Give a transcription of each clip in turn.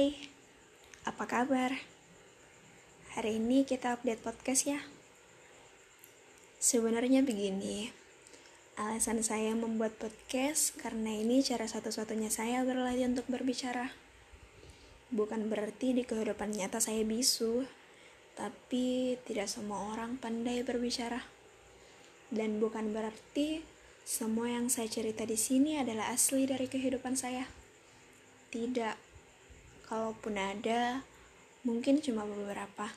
Hai, apa kabar? Hari ini kita update podcast ya. Sebenarnya begini, alasan saya membuat podcast karena ini cara satu-satunya saya berlatih untuk berbicara. Bukan berarti di kehidupan nyata saya bisu, tapi tidak semua orang pandai berbicara. Dan bukan berarti semua yang saya cerita di sini adalah asli dari kehidupan saya. Tidak, kalaupun ada, mungkin cuma beberapa.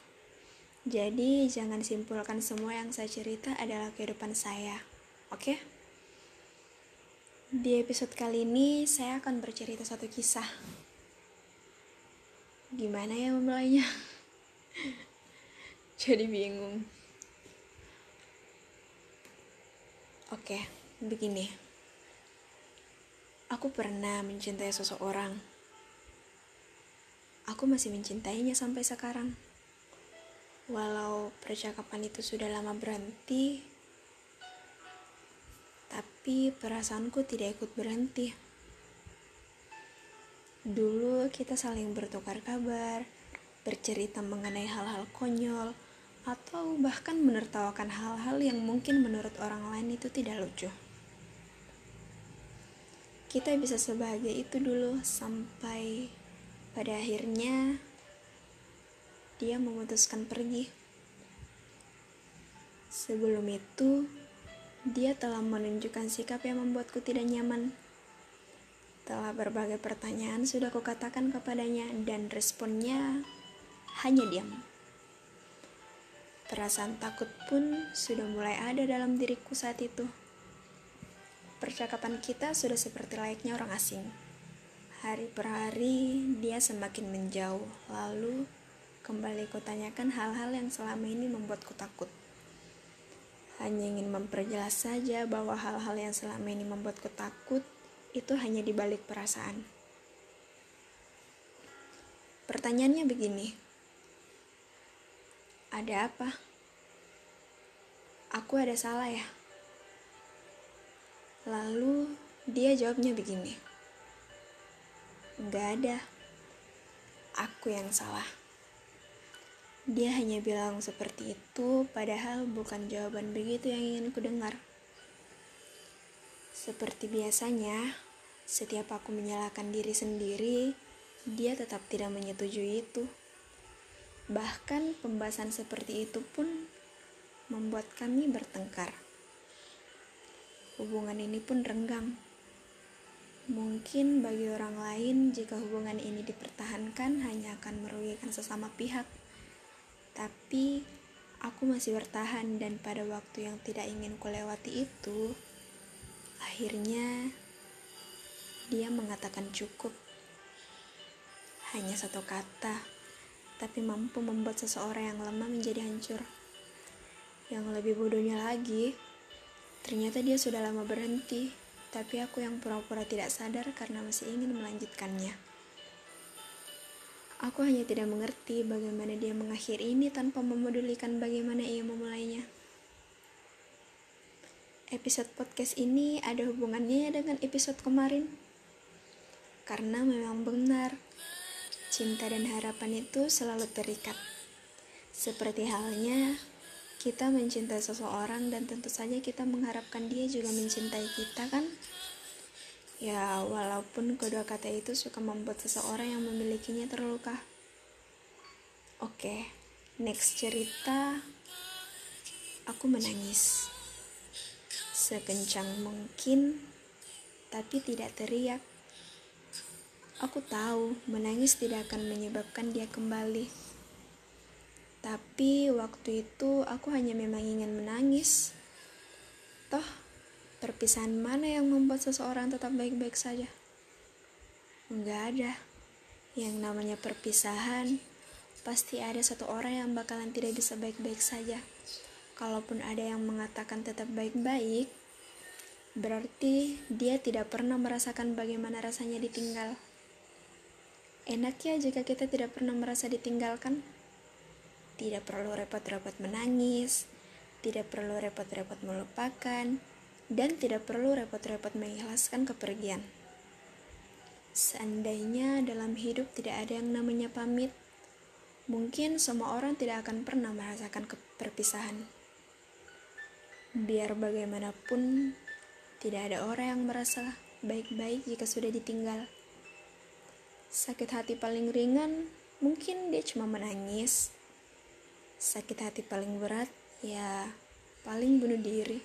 Jadi, jangan simpulkan semua yang saya cerita adalah kehidupan saya, oke? Di episode kali ini, saya akan bercerita satu kisah. Gimana ya memulainya? Jadi bingung. Oke, begini. Aku pernah mencintai seseorang. Aku masih mencintainya sampai sekarang. Walau percakapan itu sudah lama berhenti, tapi perasaanku tidak ikut berhenti. Dulu kita saling bertukar kabar, bercerita mengenai hal-hal konyol, atau bahkan menertawakan hal-hal yang mungkin menurut orang lain itu tidak lucu. Kita bisa sebahagia itu dulu sampai pada akhirnya dia memutuskan pergi. Sebelum itu, dia telah menunjukkan sikap yang membuatku tidak nyaman. Telah berbagai pertanyaan sudah kukatakan kepadanya dan responnya hanya diam. Perasaan takut pun sudah mulai ada dalam diriku saat itu. Percakapan kita sudah seperti layaknya orang asing. Hari per hari dia semakin menjauh, lalu kembali kutanyakan hal-hal yang selama ini membuatku takut. Hanya ingin memperjelas saja bahwa hal-hal yang selama ini membuatku takut itu hanya di balik perasaan. Pertanyaannya begini. Ada apa? Aku ada salah ya? Lalu dia jawabnya begini. Enggak ada. Aku yang salah. Dia hanya bilang seperti itu, padahal bukan jawaban begitu yang ingin ku dengar. Seperti biasanya, setiap aku menyalahkan diri sendiri, dia tetap tidak menyetujui itu. Bahkan pembahasan seperti itu pun membuat kami bertengkar. Hubungan ini pun renggang. Mungkin bagi orang lain, jika hubungan ini dipertahankan, hanya akan merugikan sesama pihak. Tapi aku masih bertahan, dan pada waktu yang tidak ingin kulewati itu, Akhirnya, dia mengatakan cukup. Hanya satu kata, tapi mampu membuat seseorang yang lemah menjadi hancur. Yang lebih bodohnya lagi, ternyata dia sudah lama berhenti, tapi aku yang pura-pura tidak sadar karena masih ingin melanjutkannya. Aku hanya tidak mengerti bagaimana dia mengakhiri ini tanpa memedulikan bagaimana ia memulainya episode podcast ini ada hubungannya dengan episode kemarin. Karena memang benar, cinta dan harapan itu selalu terikat. Seperti halnya kita mencintai seseorang dan tentu saja kita mengharapkan dia juga mencintai kita kan? Ya, walaupun kedua kata itu suka membuat seseorang yang memilikinya terluka. Oke, next cerita. Aku menangis sekencang mungkin, tapi tidak teriak. Aku tahu menangis tidak akan menyebabkan dia kembali. Tapi waktu itu aku hanya memang ingin menangis. Toh, perpisahan mana yang membuat seseorang tetap baik-baik saja? Enggak ada. Yang namanya perpisahan, pasti ada satu orang yang bakalan tidak bisa baik-baik saja kalaupun ada yang mengatakan tetap baik-baik, berarti dia tidak pernah merasakan bagaimana rasanya ditinggal. Enak ya jika kita tidak pernah merasa ditinggalkan. Tidak perlu repot-repot menangis, tidak perlu repot-repot melupakan, dan tidak perlu repot-repot mengikhlaskan kepergian. Seandainya dalam hidup tidak ada yang namanya pamit. Mungkin semua orang tidak akan pernah merasakan perpisahan. Biar bagaimanapun, tidak ada orang yang merasa baik-baik jika sudah ditinggal. Sakit hati paling ringan, mungkin dia cuma menangis. Sakit hati paling berat, ya paling bunuh diri.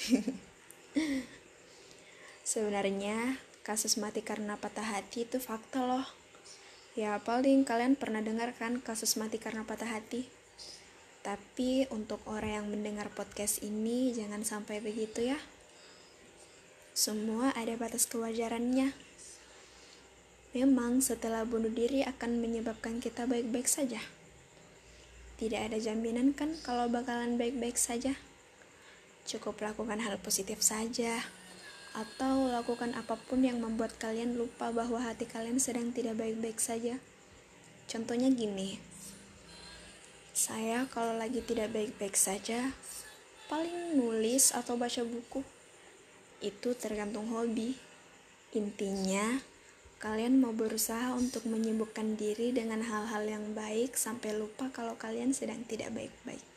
Sebenarnya, kasus mati karena patah hati itu fakta loh. Ya, paling kalian pernah dengar kan kasus mati karena patah hati? Tapi untuk orang yang mendengar podcast ini, jangan sampai begitu ya. Semua ada batas kewajarannya. Memang setelah bunuh diri akan menyebabkan kita baik-baik saja. Tidak ada jaminan kan kalau bakalan baik-baik saja. Cukup lakukan hal positif saja. Atau lakukan apa pun yang membuat kalian lupa bahwa hati kalian sedang tidak baik-baik saja. Contohnya gini. Saya kalau lagi tidak baik-baik saja, paling nulis atau baca buku itu tergantung hobi. Intinya, kalian mau berusaha untuk menyibukkan diri dengan hal-hal yang baik sampai lupa kalau kalian sedang tidak baik-baik.